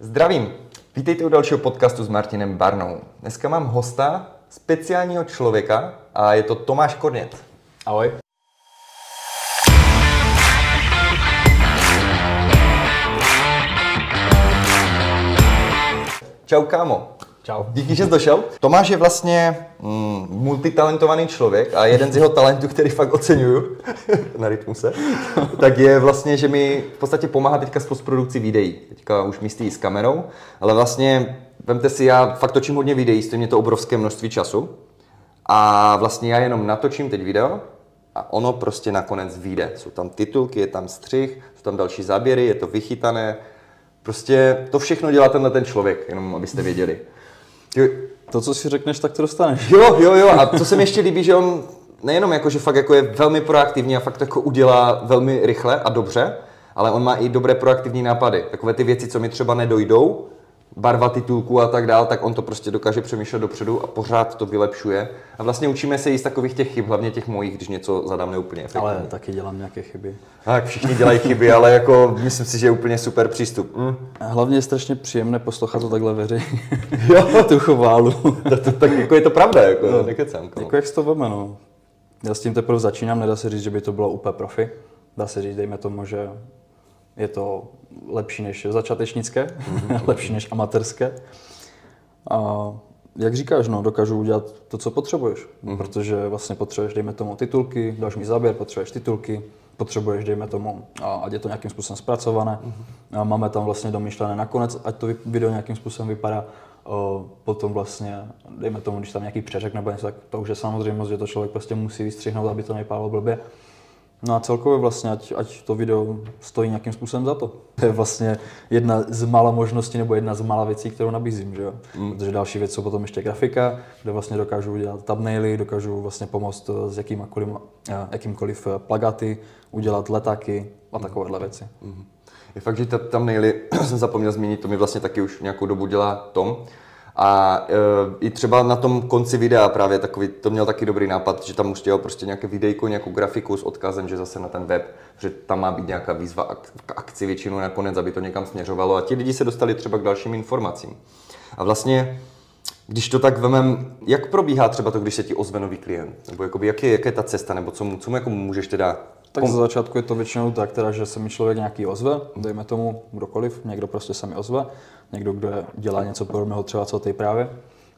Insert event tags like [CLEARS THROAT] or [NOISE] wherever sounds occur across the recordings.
Zdravím, vítejte u dalšího podcastu s Martinem Barnou. Dneska mám hosta, speciálního člověka a je to Tomáš Kornět. Ahoj. Čau kámo. Čau. Díky, že jsi došel. Tomáš je vlastně mm, multitalentovaný člověk a jeden z jeho talentů, který fakt oceňuju [LAUGHS] na rytmuse, tak je vlastně, že mi v podstatě pomáhá teďka s postprodukcí videí. Teďka už místí s kamerou, ale vlastně, vemte si, já fakt točím hodně videí, stojí mě to obrovské množství času a vlastně já jenom natočím teď video a ono prostě nakonec vyjde. Jsou tam titulky, je tam střih, jsou tam další záběry, je to vychytané. Prostě to všechno dělá tenhle ten člověk, jenom abyste věděli. Jo, To, co si řekneš, tak to dostaneš. Jo, jo, jo. A co se mi ještě líbí, že on nejenom jako, že fakt jako je velmi proaktivní a fakt to jako udělá velmi rychle a dobře, ale on má i dobré proaktivní nápady. Takové ty věci, co mi třeba nedojdou, barva titulků a tak dál, tak on to prostě dokáže přemýšlet dopředu a pořád to vylepšuje. A vlastně učíme se i z takových těch chyb, hlavně těch mojich, když něco zadám neúplně efektivně. Ale taky dělám nějaké chyby. Tak všichni dělají chyby, ale jako myslím si, že je úplně super přístup. Mm. A hlavně je strašně příjemné poslouchat to takhle veřejně. [LAUGHS] Jo, tu choválu. to, to, tak jako je to pravda, jako no. nekecám. jako jak se to veme, no. Já s tím teprve začínám, nedá se říct, že by to bylo úplně profi. Dá se říct, dejme tomu, že je to lepší než začátečnické, mm-hmm. [LAUGHS] lepší než amatérské. A jak říkáš, no, dokážu udělat to, co potřebuješ. Mm-hmm. Protože vlastně potřebuješ, dejme tomu, titulky, dáš mi záběr, potřebuješ titulky, potřebuješ, dejme tomu, a ať je to nějakým způsobem zpracované. Mm-hmm. A máme tam vlastně domyšlené nakonec, ať to video nějakým způsobem vypadá. O, potom vlastně, dejme tomu, když tam nějaký přeřek nebo něco, tak to už je samozřejmost, že to člověk prostě musí vystřihnout, aby to nevypadalo blbě. No a celkově vlastně, ať, ať to video stojí nějakým způsobem za to. To je vlastně jedna z mála možností nebo jedna z mála věcí, kterou nabízím, že jo? Mm. Protože další věc jsou potom ještě grafika, kde vlastně dokážu udělat thumbnaily, dokážu vlastně pomoct s jakýmkoliv, jakýmkoliv plagáty, udělat letáky a takovéhle věci. Mm. Je fakt, že tam nejli, [CLEARS THROAT] jsem zapomněl zmínit, to mi vlastně taky už nějakou dobu dělá Tom. A e, i třeba na tom konci videa právě takový, to měl taky dobrý nápad, že tam už dělal prostě nějaké videjko, nějakou grafiku s odkazem, že zase na ten web, že tam má být nějaká výzva k akci většinou nakonec, aby to někam směřovalo a ti lidi se dostali třeba k dalším informacím. A vlastně, když to tak vemem, jak probíhá třeba to, když se ti ozve nový klient? Nebo jakoby, jak, je, jak je ta cesta, nebo co mu, co mu jako můžeš teda tak za začátku je to většinou tak, teda, že se mi člověk nějaký ozve, dejme tomu kdokoliv, někdo prostě se mi ozve, někdo, kdo dělá něco podobného třeba co ty právě.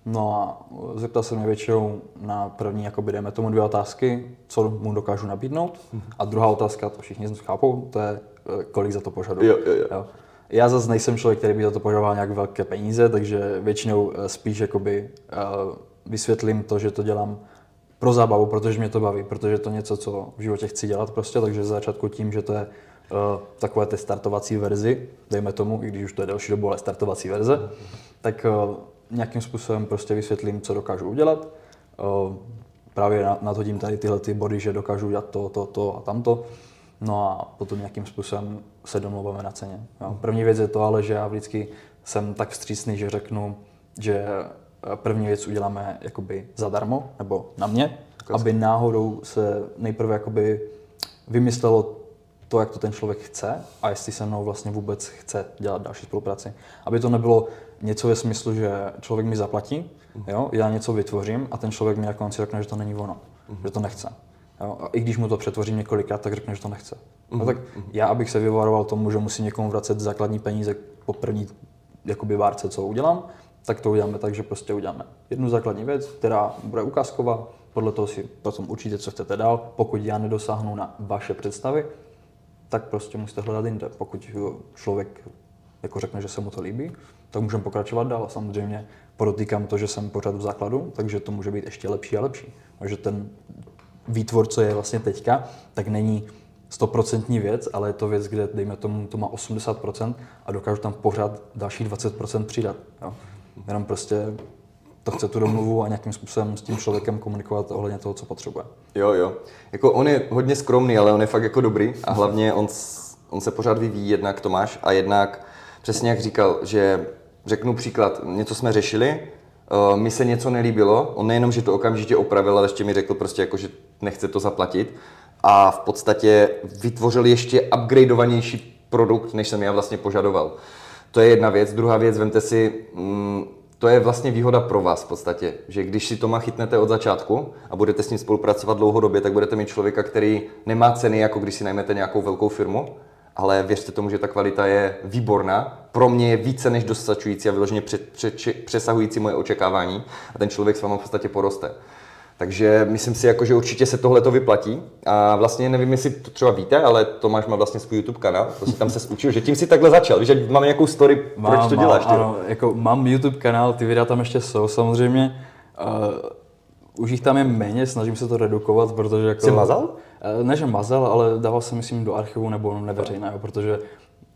No a zeptal se mě většinou na první, jakoby dejme tomu dvě otázky, co mu dokážu nabídnout. A druhá otázka, to všichni chápou, to je, eh, kolik za to požaduju. Jo, jo, jo. Jo. Já zase nejsem člověk, který by za to požadoval nějak velké peníze, takže většinou eh, spíš jakoby, uh, vysvětlím to, že to dělám pro zábavu, protože mě to baví, protože to je něco, co v životě chci dělat prostě, takže za začátku tím, že to je uh, takové ty startovací verzi, dejme tomu, i když už to je delší dobu, ale startovací verze, tak uh, nějakým způsobem prostě vysvětlím, co dokážu udělat. Uh, právě nadhodím tady tyhle ty body, že dokážu udělat to, to, to a tamto. No a potom nějakým způsobem se domluváme na ceně. Jo. První věc je to ale, že já vždycky jsem tak vstřícný, že řeknu, že první věc uděláme jakoby zadarmo, nebo na mě, Kasky. aby náhodou se nejprve jakoby vymyslelo to, jak to ten člověk chce a jestli se mnou vlastně vůbec chce dělat další spolupráci. Aby to nebylo něco ve smyslu, že člověk mi zaplatí, jo, já něco vytvořím a ten člověk mi na konci řekne, že to není ono, uh-huh. že to nechce. Jo, a i když mu to přetvořím několikrát, tak řekne, že to nechce. Uh-huh. No tak já, abych se vyvaroval tomu, že musí někomu vracet základní peníze po první jakoby várce, co udělám, tak to uděláme tak, že prostě uděláme jednu základní věc, která bude ukázková, podle toho si potom určíte, co chcete dál. Pokud já nedosáhnu na vaše představy, tak prostě musíte hledat jinde. Pokud člověk jako řekne, že se mu to líbí, tak můžeme pokračovat dál. Samozřejmě podotýkám to, že jsem pořád v základu, takže to může být ještě lepší a lepší. Takže ten výtvor, co je vlastně teďka, tak není stoprocentní věc, ale je to věc, kde, dejme tomu, to má 80% a dokážu tam pořád další 20% přidat. Jo. Jenom prostě to chce tu domluvu a nějakým způsobem s tím člověkem komunikovat ohledně toho, co potřebuje. Jo, jo. Jako on je hodně skromný, ale on je fakt jako dobrý a hlavně on, on se pořád vyvíjí jednak Tomáš a jednak přesně jak říkal, že řeknu příklad, něco jsme řešili, uh, mi se něco nelíbilo, on nejenom, že to okamžitě opravil, ale ještě mi řekl prostě jako, že nechce to zaplatit a v podstatě vytvořil ještě upgradeovanější produkt, než jsem já vlastně požadoval. To je jedna věc. Druhá věc, vemte si, mm, to je vlastně výhoda pro vás v podstatě, že když si Toma chytnete od začátku a budete s ním spolupracovat dlouhodobě, tak budete mít člověka, který nemá ceny, jako když si najmete nějakou velkou firmu, ale věřte tomu, že ta kvalita je výborná. Pro mě je více než dostačující a vyloženě před, před, přesahující moje očekávání a ten člověk s vámi v podstatě poroste. Takže myslím si, jako, že určitě se tohle to vyplatí. A vlastně nevím, jestli to třeba víte, ale Tomáš má vlastně svůj YouTube kanál, prostě tam se učil, že tím si takhle začal. Víš, že mám nějakou story, mám, proč to mám, děláš? Ano, jako mám YouTube kanál, ty videa tam ještě jsou samozřejmě. Uh, už jich tam je méně, snažím se to redukovat, protože jako... Jsi mazal? Uh, ne, že mazal, ale dával jsem myslím do archivu nebo neveřejného, protože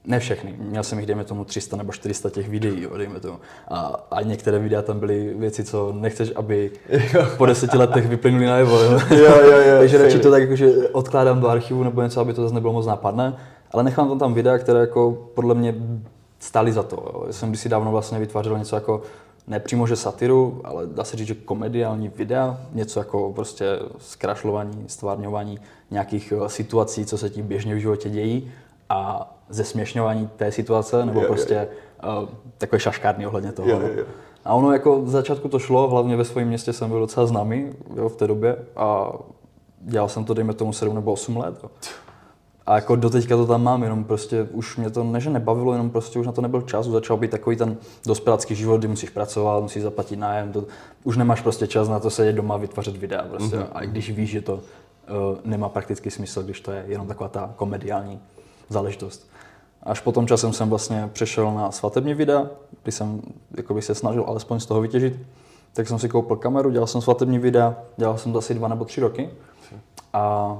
ne všechny. Měl jsem jich, dejme tomu, 300 nebo 400 těch videí, jo, dejme tomu. A, a některé videa tam byly věci, co nechceš, aby po deseti letech vyplynuly najevo. Jo. [LAUGHS] Jo, jo, jo, [LAUGHS] Takže radši to tak jakože odkládám do archivu nebo něco, aby to zase nebylo moc nápadné. Ale nechám tam tam videa, které jako podle mě stály za to. Jo. Já jsem kdysi dávno vlastně vytvářel něco jako ne přímo že satiru, ale dá se říct, že komediální videa, něco jako prostě zkrašlování, stvárňování nějakých situací, co se ti běžně v životě dějí a zesměšňování té situace, nebo jo. prostě uh, takové šaškárny ohledně toho. No. jo, jo. A ono jako v začátku to šlo, hlavně ve svém městě jsem byl docela známý jo, v té době a dělal jsem to, dejme tomu, 7 nebo 8 let. Jo. A jako doteďka to tam mám, jenom prostě už mě to ne, že nebavilo, jenom prostě už na to nebyl čas, už začal být takový ten dospělácký život, kdy musíš pracovat, musíš zaplatit nájem, to, už nemáš prostě čas na to sedět doma a vytvářet videa prostě. Mm-hmm. A i když víš, že to uh, nemá praktický smysl, když to je jenom taková ta komediální záležitost. Až po tom časem jsem vlastně přešel na svatební videa, kdy jsem jakoby se snažil alespoň z toho vytěžit. Tak jsem si koupil kameru, dělal jsem svatební videa, dělal jsem to asi dva nebo tři roky. A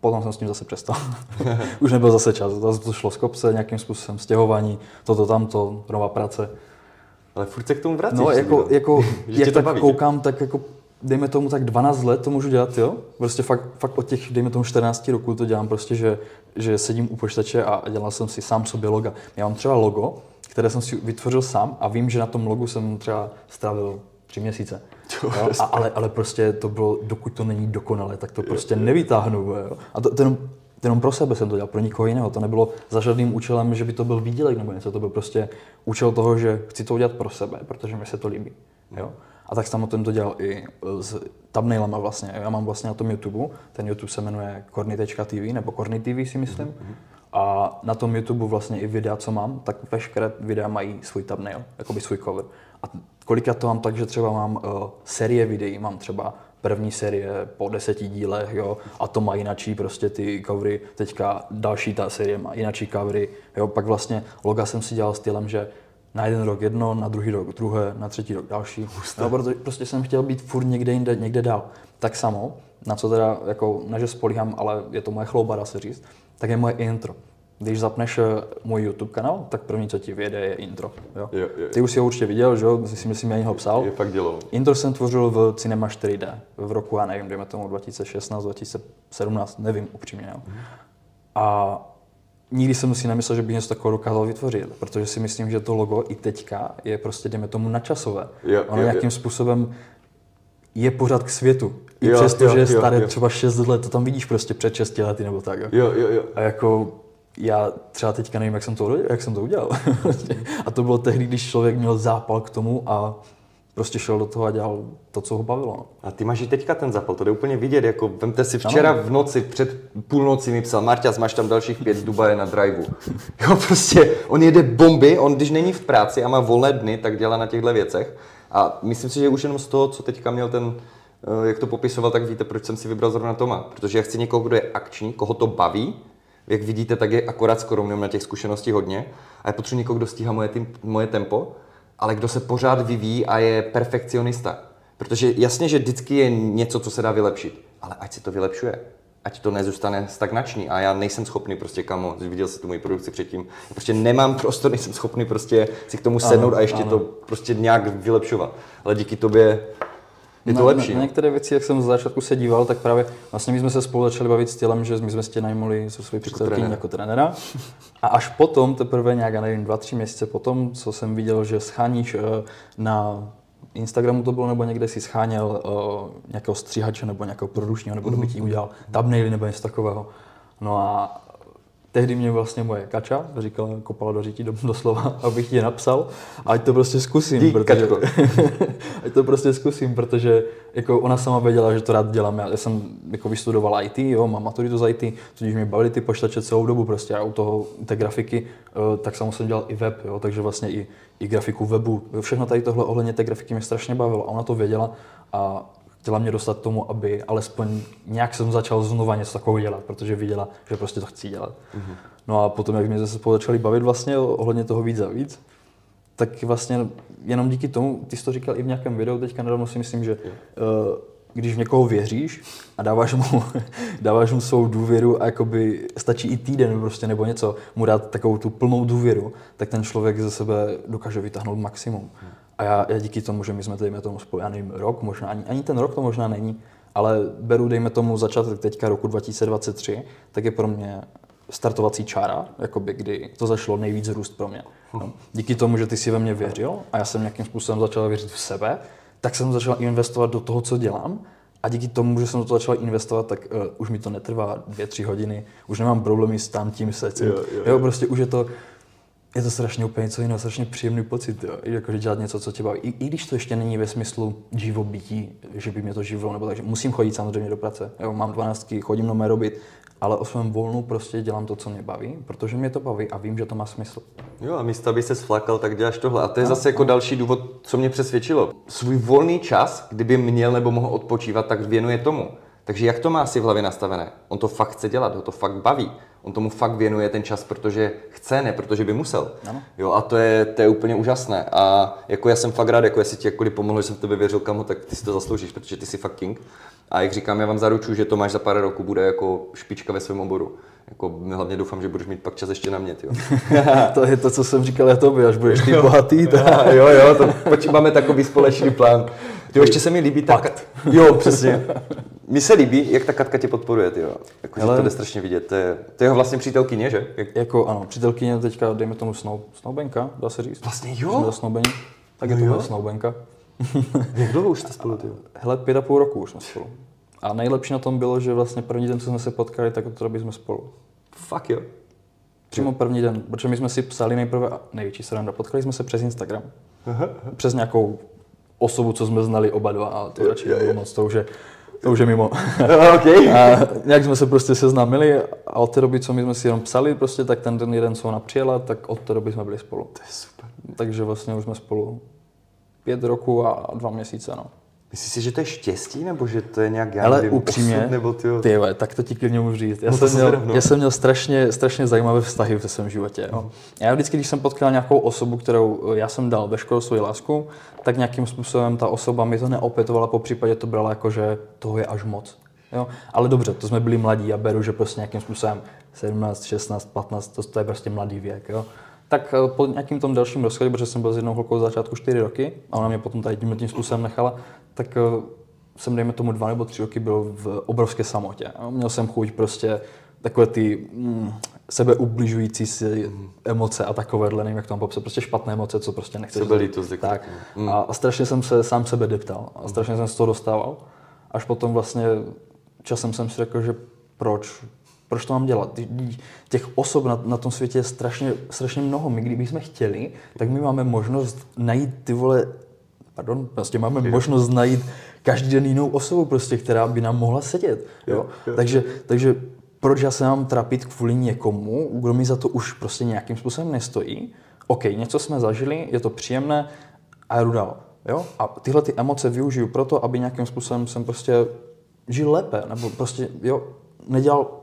potom jsem s tím zase přestal. [LAUGHS] Už nebyl zase čas, zase to šlo z kopce, nějakým způsobem stěhování, toto, tamto, nová práce. Ale furt se k tomu vracíš. No, jako, jako [LAUGHS] jak to tak baví. koukám, tak jako dejme tomu tak 12 let to můžu dělat, jo? Prostě fakt, fakt od těch, dejme tomu 14 roků to dělám prostě, že, že sedím u počítače a dělal jsem si sám sobě loga. Já mám třeba logo, které jsem si vytvořil sám a vím, že na tom logu jsem třeba strávil tři měsíce. [LAUGHS] Jo, Jo, a, ale, ale prostě to bylo, dokud to není dokonalé, tak to prostě nevytáhnu. Jo. A to, to, jenom, to jenom pro sebe jsem to dělal, pro nikoho jiného. To nebylo za žádným účelem, že by to byl výdělek nebo něco. To byl prostě účel toho, že chci to udělat pro sebe, protože mi se to líbí. Jo. A tak jsem to dělal i s thumbnailama vlastně. Já mám vlastně na tom YouTube, ten YouTube se jmenuje korny.tv nebo Korny TV si myslím. A na tom YouTube vlastně i videa, co mám, tak veškeré videa mají svůj thumbnail, jakoby svůj cover. A kolikrát to mám tak, že třeba mám uh, série videí, mám třeba první série po deseti dílech, jo, a to má jinačí prostě ty covery, teďka další ta série má jinačí covery, jo, pak vlastně loga jsem si dělal stylem, že na jeden rok jedno, na druhý rok druhé, na třetí rok další. No, protože prostě jsem chtěl být furt někde jinde, někde dál. Tak samo, na co teda, jako, ne že spolíhám, ale je to moje chlouba, dá se říct, tak je moje intro. Když zapneš eh, můj YouTube kanál, tak první, co ti vyjede, je intro. Jo? Jo, jo. Ty už si ho určitě viděl, že jo? Si myslím, já ho psal. Je fakt dělo. Intro jsem tvořil v Cinema 4D v roku, já nevím, dejme tomu 2016, 2017, nevím upřímně. Jo. A nikdy jsem si nemyslel, že bych něco takového dokázal vytvořit, protože si myslím, že to logo i teďka je prostě, dejme tomu, načasové. Jo, ono jo, nějakým jo. způsobem je pořád k světu. I Jo, přesto, jo, že je jo, staré jo. třeba 6 let, to tam vidíš prostě před 6 lety nebo tak. Jo. Jo, jo, jo. A jako já třeba teďka nevím, jak jsem to, jak jsem to udělal. [LAUGHS] a to bylo tehdy, když člověk měl zápal k tomu a prostě šel do toho a dělal to, co ho bavilo. A ty máš i teďka ten zapal, to jde úplně vidět, jako vemte si včera v noci, před půlnoci mi psal, Marťas, máš tam dalších pět z Dubaje na driveu. [LAUGHS] Jo, prostě, on jede bomby, on když není v práci a má volné dny, tak dělá na těchto věcech. A myslím si, že už jenom z toho, co teďka měl ten, eh, jak to popisoval, tak víte, proč jsem si vybral zrovna Toma. Protože já chci někoho, kdo je akční, koho to baví, jak vidíte, tak je akorát skoro na těch zkušeností hodně. A já potřebuji někoho, kdo stíhá moje, tým, moje tempo, ale kdo se pořád vyvíjí a je perfekcionista. Protože jasně, že vždycky je něco, co se dá vylepšit, ale ať se to vylepšuje. Ať to nezůstane stagnační. A já nejsem schopný prostě, kamo, viděl jsi tu moji produkci předtím, prostě nemám prostor, [LAUGHS] nejsem schopný prostě si k tomu sednout a ještě ano. to prostě nějak vylepšovat. Ale díky tobě je to na, lepší. Na, na některé věci, jak jsem z začátku se díval, tak právě vlastně my jsme se spolu začali bavit s tělem, že my jsme si tě najmuli se svojí předsedkyní trenéra. jako trenéra. A až potom, teprve nějak, já nevím, dva, tři měsíce potom, co jsem viděl, že scháníš eh, na Instagramu to bylo, nebo někde si scháněl uh, nějakého stříhače nebo nějakého produčního, nebo kdo by ti [LAUGHS] udělal thumbnaily nebo něco takového. No a tehdy mě vlastně moje kača říkala, kopala do řítí do, doslova, [LAUGHS] abych ti napsal, ať to prostě zkusím, Dík, protože, [LAUGHS] ať to prostě zkusím, protože jako ona sama věděla, že to rád dělám. Já, já jsem jako vystudoval IT, jo, mám maturitu z IT, tudíž mě bavily ty počítače celou dobu prostě a u toho, té grafiky, eh, tak jsem jsem dělal i web, jo, takže vlastně i, i grafiku webu. Všechno tady tohle ohledně té grafiky mě strašně bavilo a ona to věděla a chtěla mě dostat k tomu, aby alespoň nějak jsem začal znova něco takového dělat, protože viděla, že prostě to chci dělat. Mm-hmm. No a potom, jak mě zase spolu začali bavit vlastně ohledně toho víc a víc, tak vlastně jenom díky tomu, ty jsi to říkal i v nějakém videu, teďka nedávno si myslím, že uh, když v někoho věříš a dáváš mu, [LAUGHS] dáváš mu svou důvěru a jakoby stačí i týden prostě nebo něco, mu dát takovou tu plnou důvěru, tak ten člověk ze sebe dokáže vytáhnout maximum. Hmm. A já, já díky tomu, že my jsme dejme tomu spolu, já nevím, rok, možná ani, ani ten rok to možná není, ale beru, dejme tomu, začátek teďka roku 2023, tak je pro mě startovací čára, jakoby, kdy to zašlo nejvíc růst pro mě. No. Díky tomu, že ty si ve mě věřil a já jsem nějakým způsobem začal věřit v sebe, tak jsem začal investovat do toho, co dělám a díky tomu, že jsem do toho začal investovat, tak uh, už mi to netrvá dvě, tři hodiny, už nemám problémy s tam tím se. Jo, jo, jo. jo, prostě už je to, je to strašně úplně něco jiného, strašně příjemný pocit, jo. Jako, dělat něco, co tě baví. I, I, když to ještě není ve smyslu živobytí, že by mě to živilo, nebo takže musím chodit samozřejmě do práce. Jo, mám 12, chodím na mé robit, ale o svém volnu prostě dělám to, co mě baví, protože mě to baví a vím, že to má smysl. Jo, a místo, aby se sflakal, tak děláš tohle. A to je zase jako další důvod, co mě přesvědčilo. Svůj volný čas, kdyby měl nebo mohl odpočívat, tak věnuje tomu. Takže jak to má si v hlavě nastavené? On to fakt chce dělat, ho to fakt baví. On tomu fakt věnuje ten čas, protože chce, ne protože by musel. Ano. Jo, a to je, to je úplně úžasné. A jako já jsem fakt rád, jako jestli ti jakkoliv pomohl, že jsem v tebe věřil, kamo, tak ty si to zasloužíš, protože ty jsi fakt king. A jak říkám, já vám zaručuju, že to máš za pár roků bude jako špička ve svém oboru. Jako hlavně doufám, že budeš mít pak čas ještě na mě, jo. [LAUGHS] to je to, co jsem říkal já tobě, až budeš ty bohatý. Tak... jo, jo, to máme takový společný plán. Jo, ještě se mi líbí tak. Jo, přesně. [LAUGHS] Mi se líbí, jak ta Katka tě podporuje, ty jo. Jako, Ale... to jde strašně vidět. To je, to je jeho vlastně přítelkyně, že? Jak... Jako ano, přítelkyně teďka, dejme tomu snou, snoubenka, dá se říct. Vlastně jo. Jsme snoubení, tak je to snoubenka. [LAUGHS] Jak dlouho už jste spolu, ty? [LAUGHS] Hele, pět a půl roku už jsme spolu. A nejlepší na tom bylo, že vlastně první den, co jsme se potkali, tak od té doby jsme spolu. Fakt jo. Přímo první den, protože my jsme si psali nejprve, a největší sranda, potkali jsme se přes Instagram. Aha. Přes nějakou osobu, co jsme znali oba dva a to radši nebylo moc, to už je, to už je mimo. [LAUGHS] okay. a nějak jsme se prostě seznámili a od té doby, co my jsme si jenom psali, prostě, tak ten den jeden, co ona přijela, tak od té doby jsme byli spolu. To je super. Takže vlastně už jsme spolu pět roku a dva měsíce, no. Myslíš si, že to je štěstí, nebo že to je nějak, já Ale nevím, upřímně, osud, nebo ty, ty jo, tak to ti klidně můžu říct. Já, no jsem, měl, já jsem měl strašně, strašně zajímavé vztahy v svém životě. No. Já vždycky, když jsem potkal nějakou osobu, kterou já jsem dal ve škole svou lásku, tak nějakým způsobem ta osoba mi to neopětovala, po případě to brala jako, že toho je až moc. Jo? Ale dobře, to jsme byli mladí a beru, že prostě nějakým způsobem 17, 16, 15, to, to je prostě mladý věk. Jo? Tak eh, po nějakým tom dalším rozchodě, protože jsem byl s jednou holkou z začátku 4 roky a ona mě potom tady tímhle tím způsobem nechala, tak eh, jsem, dejme tomu, dva nebo tři roky byl v obrovské samotě. Měl jsem chuť prostě takové ty mm, sebeubližující si emoce a takovéhle, nevím, jak to mám popsat, prostě špatné emoce, co prostě nechceš. Sebelítost. Tak. Mm. A, a, strašně jsem se sám sebe deptal a strašně jsem z toho dostával. Až potom vlastně časem jsem si řekl, že proč, proč to mám dělat? Těch osob na, na tom světě je strašně, strašně mnoho. My kdybychom chtěli, tak my máme možnost najít ty vole, pardon, prostě máme možnost najít každý den jinou osobu, prostě, která by nám mohla sedět. Jo. Takže, takže proč já se mám trapit kvůli někomu, kdo mi za to už prostě nějakým způsobem nestojí? OK, něco jsme zažili, je to příjemné a jdu dál. Jo? A tyhle ty emoce využiju proto, aby nějakým způsobem jsem prostě žil lépe, nebo prostě, jo, nedělal,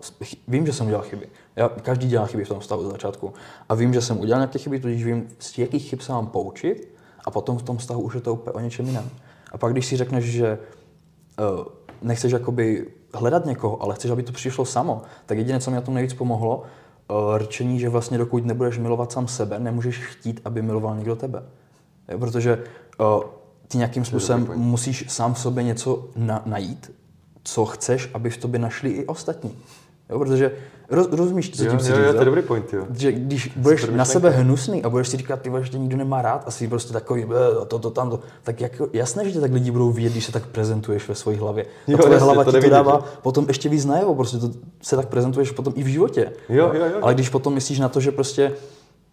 vím, že jsem udělal chyby. Já, každý dělá chyby v tom stavu z začátku. A vím, že jsem udělal nějaké chyby, tudíž vím, z jakých chyb se mám poučit a potom v tom vztahu už je to úplně o něčem jiném. A pak, když si řekneš, že uh, nechceš jakoby hledat někoho, ale chceš, aby to přišlo samo, tak jediné, co mi na tom nejvíc pomohlo, uh, rčení, že vlastně dokud nebudeš milovat sám sebe, nemůžeš chtít, aby miloval někdo tebe. Je, protože uh, ty nějakým způsobem musíš sám v sobě něco na, najít, co chceš, aby v tobě našli i ostatní. Jo, protože roz, rozumíš, co Jo, tím jo, říct, jo, to je dobrý point, jo. že když budeš Super na sebe hnusný a budeš si říkat, ty že tě nikdo nemá rád a jsi prostě takový, "Eh, to, to, tam, to, tak jako, jasné, že tě tak lidi budou vidět, když se tak prezentuješ ve své hlavě. A Jo, tvoje jasně, hlava to ti jde to dává že? potom ještě víc najevo, prostě to se tak prezentuješ potom i v životě. Jo, jo, jo. Ale když potom myslíš na to, že prostě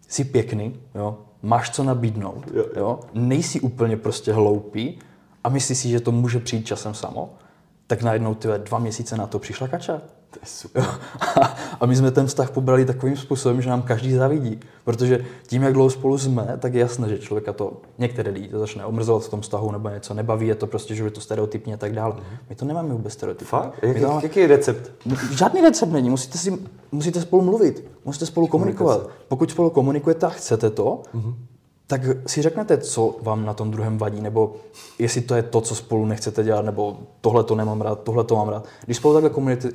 jsi pěkný, jo, máš co nabídnout, Jo, jo, jo. nejsi úplně prostě hloupý a myslíš si, že to může přijít časem samo, tak najednou ty vole, dva měsíce na to přišla kača. To je super. [LAUGHS] A my jsme ten vztah pobrali takovým způsobem, že nám každý závidí. Protože tím, jak dlouho spolu jsme, tak je jasné, že člověka to, některé lidi to začne omrzovat v tom vztahu nebo něco, nebaví je to prostě, že je to stereotypně a tak dále. My to nemáme vůbec stereotypně. Fakt? Jak, máme, jaký je recept? žádný recept není, musíte, si, musíte spolu mluvit, musíte spolu komunikovat. Pokud spolu komunikujete a chcete to, tak si řeknete, co vám na tom druhém vadí, nebo jestli to je to, co spolu nechcete dělat, nebo tohle to nemám rád, tohle to mám rád. Když spolu takhle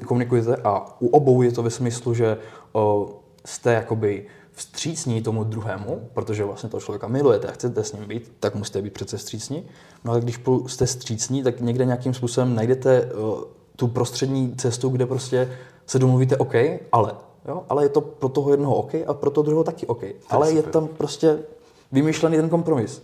komunikujete- a u obou je to ve smyslu, že o, jste jakoby vstřícní tomu druhému, protože vlastně toho člověka milujete a chcete s ním být, tak musíte být přece vstřícní. No ale když jste vstřícní, tak někde nějakým způsobem najdete o, tu prostřední cestu, kde prostě se domluvíte OK, ale. Jo? Ale je to pro toho jednoho OK a pro toho druhého taky OK. Ale je tam prostě vymýšlený ten kompromis.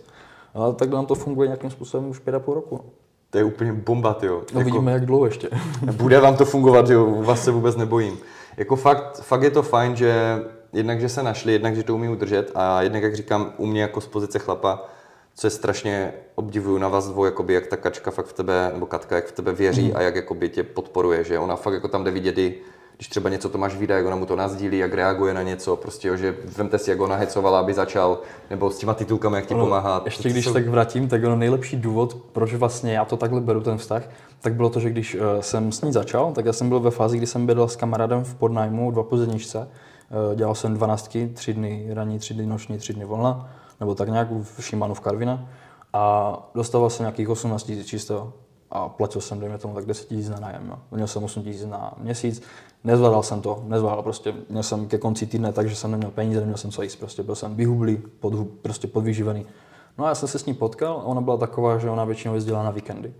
A takhle nám to funguje nějakým způsobem už pět a půl roku. To je úplně bomba, jo. No vidíme, jak dlouho ještě. [LAUGHS] Bude vám to fungovat, jo, vás se vůbec nebojím. Jako fakt, fakt je to fajn, že jednak, že se našli, jednak, že to umí udržet a jednak, jak říkám, u mě jako z pozice chlapa, co je strašně obdivuju na vás dvou, jakoby, jak ta kačka fakt v tebe, nebo Katka, jak v tebe věří Mhm. a jak jakoby, tě podporuje, že ona fakt jako tam jde vidět i, když třeba něco Tomáš vyjde, jak ona mu to nazdílí, jak reaguje na něco, prostě, jo, že vemte si, jak ona hecovala, aby začal, nebo s těma titulkami, jak ti pomáhá. Ještě To když jsou- tak vrátím, tak ono nejlepší důvod, proč vlastně já to takhle beru ten vztah, tak bylo to, že když eh, jsem s ní začal, tak já jsem byl ve fázi, kdy jsem bydlel s kamarádem v podnájmu dva pozedničce. Eh, Dělal jsem dvanáctky, tři dny ranní, tři dny noční, tři dny volna, nebo tak nějak v Šimanu v Karvina. A dostával jsem nějakých 18 tisíc čistého a platil jsem, dejme tomu, tak 10 tisíc na nájem. No. Měl jsem 8 tisíc na měsíc, nezvládal jsem to, nezvládal prostě, měl jsem ke konci týdne, takže jsem neměl peníze, neměl jsem co jíst, prostě byl jsem vyhublý, pod, prostě podvyživený. No a já jsem se s ní potkal a ona byla taková, že ona většinou jezdila na víkendy.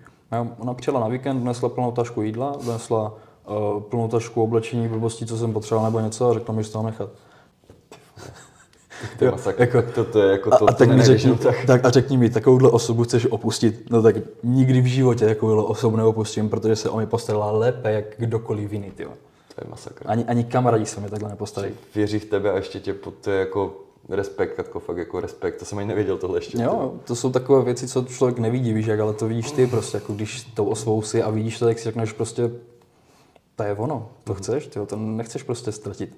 Ona přijela na víkend, nesla plnou tašku jídla, nesla uh, plnou tašku oblečení, blbostí, co jsem potřeboval nebo něco a řekla mi, že to nechat. Je Jo, jako- to, to je jako A, to, a to tak, mi řekni, tak. tak a řekni mi, takovouhle osobu chceš opustit? No tak nikdy v životě takovouhle osobu neopustím, protože se o mě postarala lépe, jak kdokoliv jiný, tyjo. To je masakr. Ani, ani kamarádi se mi takhle nepostarají. Věří v tebe a ještě tě pod, to je jako respekt, Katko, fakt jako respekt. To jsem ani nevěděl tohle ještě. Jo, to jsou takové věci, co člověk nevidí, víš jak, ale to vidíš ty prostě, jako když tou osvou si a vidíš to, tak si řekneš prostě, to je ono, to chceš, tyjo, to nechceš prostě ztratit.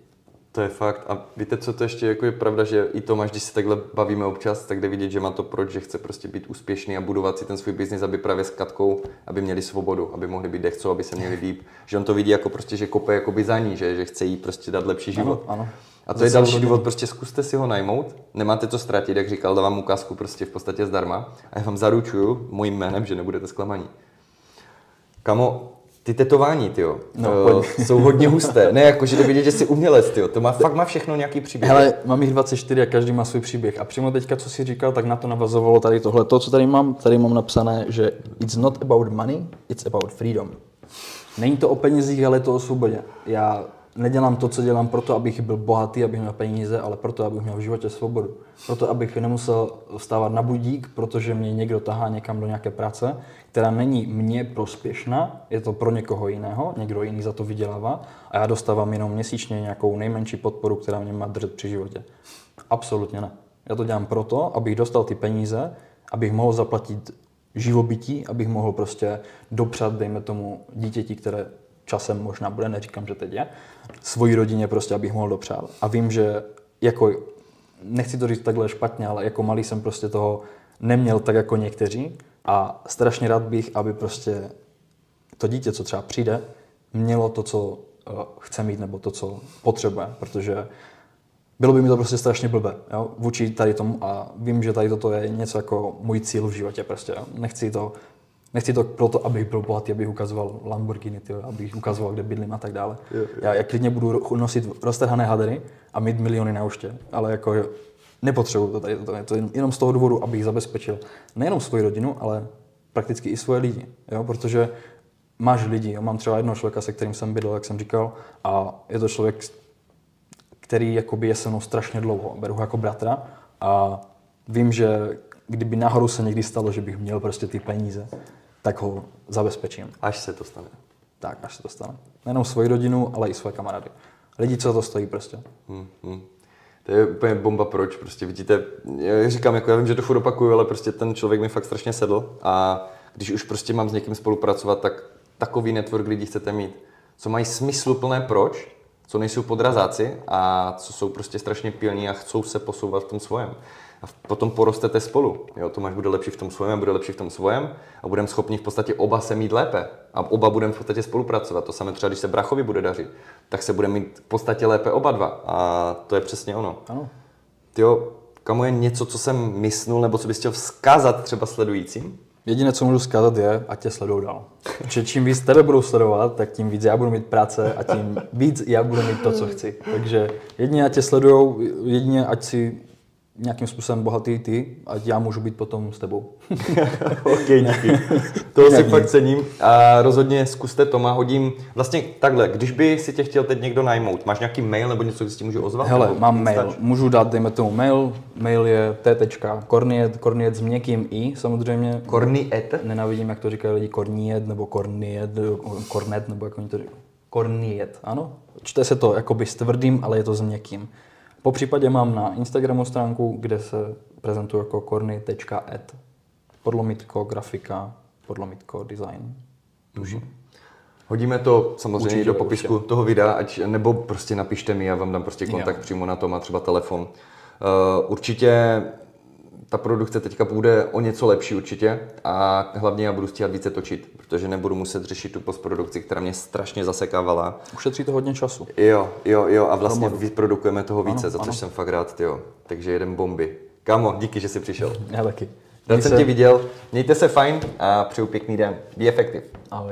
To je fakt. A víte, co to ještě jako je pravda, že i Tomáš, když se takhle bavíme občas, tak jde vidět, že má to proč, že chce prostě být úspěšný a budovat si ten svůj biznis, aby právě s Katkou, aby měli svobodu, aby mohli být kde chcou, aby se měli líp. Že on to vidí jako prostě, že kope jakoby za ní, že, že chce jí prostě dát lepší život. ano. A to je další důvod, prostě zkuste si ho najmout, nemáte to ztratit, jak říkal, dávám ukázku prostě v podstatě zdarma a já vám zaručuju mojím jménem, že nebudete zklamaní. Kamo, ty tetování, tyjo, No, no, pojď. [LAUGHS] jsou hodně husté. Ne, jako, že to vidět, že jsi umělec, tyjo. To má, fakt má všechno nějaký příběh. Hele, mám jich 24 a každý má svůj příběh. A přímo teďka, co jsi říkal, tak na to navazovalo tady tohle. To, co tady mám, tady mám napsané, že it's not about money, it's about freedom. Není to o penězích, ale je to o svobodě. Já nedělám to, co dělám proto, abych byl bohatý, abych měl peníze, ale proto, abych měl v životě svobodu. Proto, abych nemusel vstávat na budík, protože mě někdo tahá někam do nějaké práce, která není mně prospěšná, je to pro někoho jiného, někdo jiný za to vydělává a já dostávám jenom měsíčně nějakou nejmenší podporu, která mě má držet při životě. Absolutně ne. Já to dělám proto, abych dostal ty peníze, abych mohl zaplatit živobytí, abych mohl prostě dopřát, dejme tomu, dítěti, které časem možná bude, neříkám, že teď je, svoji rodině prostě, abych mohl dopřát. A vím, že jako, nechci to říct takhle špatně, ale jako malý jsem prostě toho neměl tak jako někteří a strašně rád bych, aby prostě to dítě, co třeba přijde, mělo to, co eh, chce mít, nebo to, co potřebuje, protože bylo by mi to prostě strašně blbé, jo, vůči tady tomu a vím, že tady toto je něco jako můj cíl v životě prostě, jo. Nechci to, nechci to proto, abych byl bohatý, abych ukazoval Lamborghini, tyjo, abych ukazoval, kde bydlím a tak dále. Jo, jo. Já, já klidně budu nosit roztrhané hadery a mít miliony na účtě, ale jako nepotřebuju to tady, to je to jen- jenom z toho důvodu, abych zabezpečil nejenom svoji rodinu, ale prakticky i svoje lidi, jo, protože máš lidi. Já mám třeba jednoho člověka, se kterým jsem bydlel, jak jsem říkal, a je to člověk, který jakoby je se mnou strašně dlouho. Beru ho jako bratra a vím, že kdyby náhodou se někdy stalo, že bych měl prostě ty peníze, tak ho zabezpečím. Až se to stane. Tak, až se to stane. Nejenom svoji rodinu, ale i svoje kamarády. Lidi, co to stojí prostě. Hmm, hmm. To je úplně bomba proč, prostě vidíte, já říkám, jako já vím, že to furt opakuju, ale prostě ten člověk mi fakt strašně sedl a když už prostě mám s někým spolupracovat, tak takový network lidí chcete mít, co mají smysluplné proč, co nejsou podrazáci a co jsou prostě strašně pilní a chcou se posouvat v tom svojem. A potom porostete spolu. Jo, Tomáš bude lepší v tom svém, bude lepší v tom svém a budeme schopni v podstatě oba se mít lépe. A oba budeme v podstatě spolupracovat. To samé třeba, když se brachovi bude dařit, tak se bude mít v podstatě lépe oba dva. A to je přesně ono. Ano. Jo, kamu je něco, co jsem myslel, nebo co bys chtěl vzkázat třeba sledujícím? Jediné, co můžu zkázat, je, ať tě sledují dál. Že čím víc tebe budou sledovat, tak tím víc já budu mít práce a tím víc já budu mít to, co chci. Takže jedině, ať tě sledují, jedině, ať si nějakým způsobem bohatý ty, ať já můžu být potom s tebou. [LAUGHS] ok, díky. [LAUGHS] To si fakt cením. A rozhodně zkuste to, má hodím. Vlastně takhle, když by si tě chtěl teď někdo najmout, máš nějaký mail nebo něco, kde si můžu ozvat? Hele, mám mail. Stač? Můžu dát, dejme tomu mail. Mail je t.korniet, korniet s měkkým i samozřejmě. Korniet? Nenávidím, jak to říkají lidi, korniet nebo korniet, kornet, nebo jak oni to říkají. Korniet, ano. Čte se to jakoby s tvrdým, ale je to s měkkým. Po případě mám na Instagramu stránku, kde se prezentuji jako korny.ed. Podlomitko, grafika, podlomitko, design. Tužím. Mm-hmm. Hodíme to samozřejmě určitě, do popisku určitě. toho videa, ať, nebo prostě napište mi, já vám dám prostě kontakt jo. přímo na to, má třeba telefon. Uh, určitě ta produkce teďka bude o něco lepší určitě a hlavně já budu stíhat více točit, protože nebudu muset řešit tu postprodukci, která mě strašně zasekávala. Ušetří to hodně času. Jo, jo, jo a vlastně vyprodukujeme toho více, ano, za což ano. jsem fakt rád, jo. Takže jeden bomby. Kamo, díky, že jsi přišel. Já taky. Rád jsem se... tě viděl. Mějte se fajn a přeju pěkný den. Be effective. Ahoj.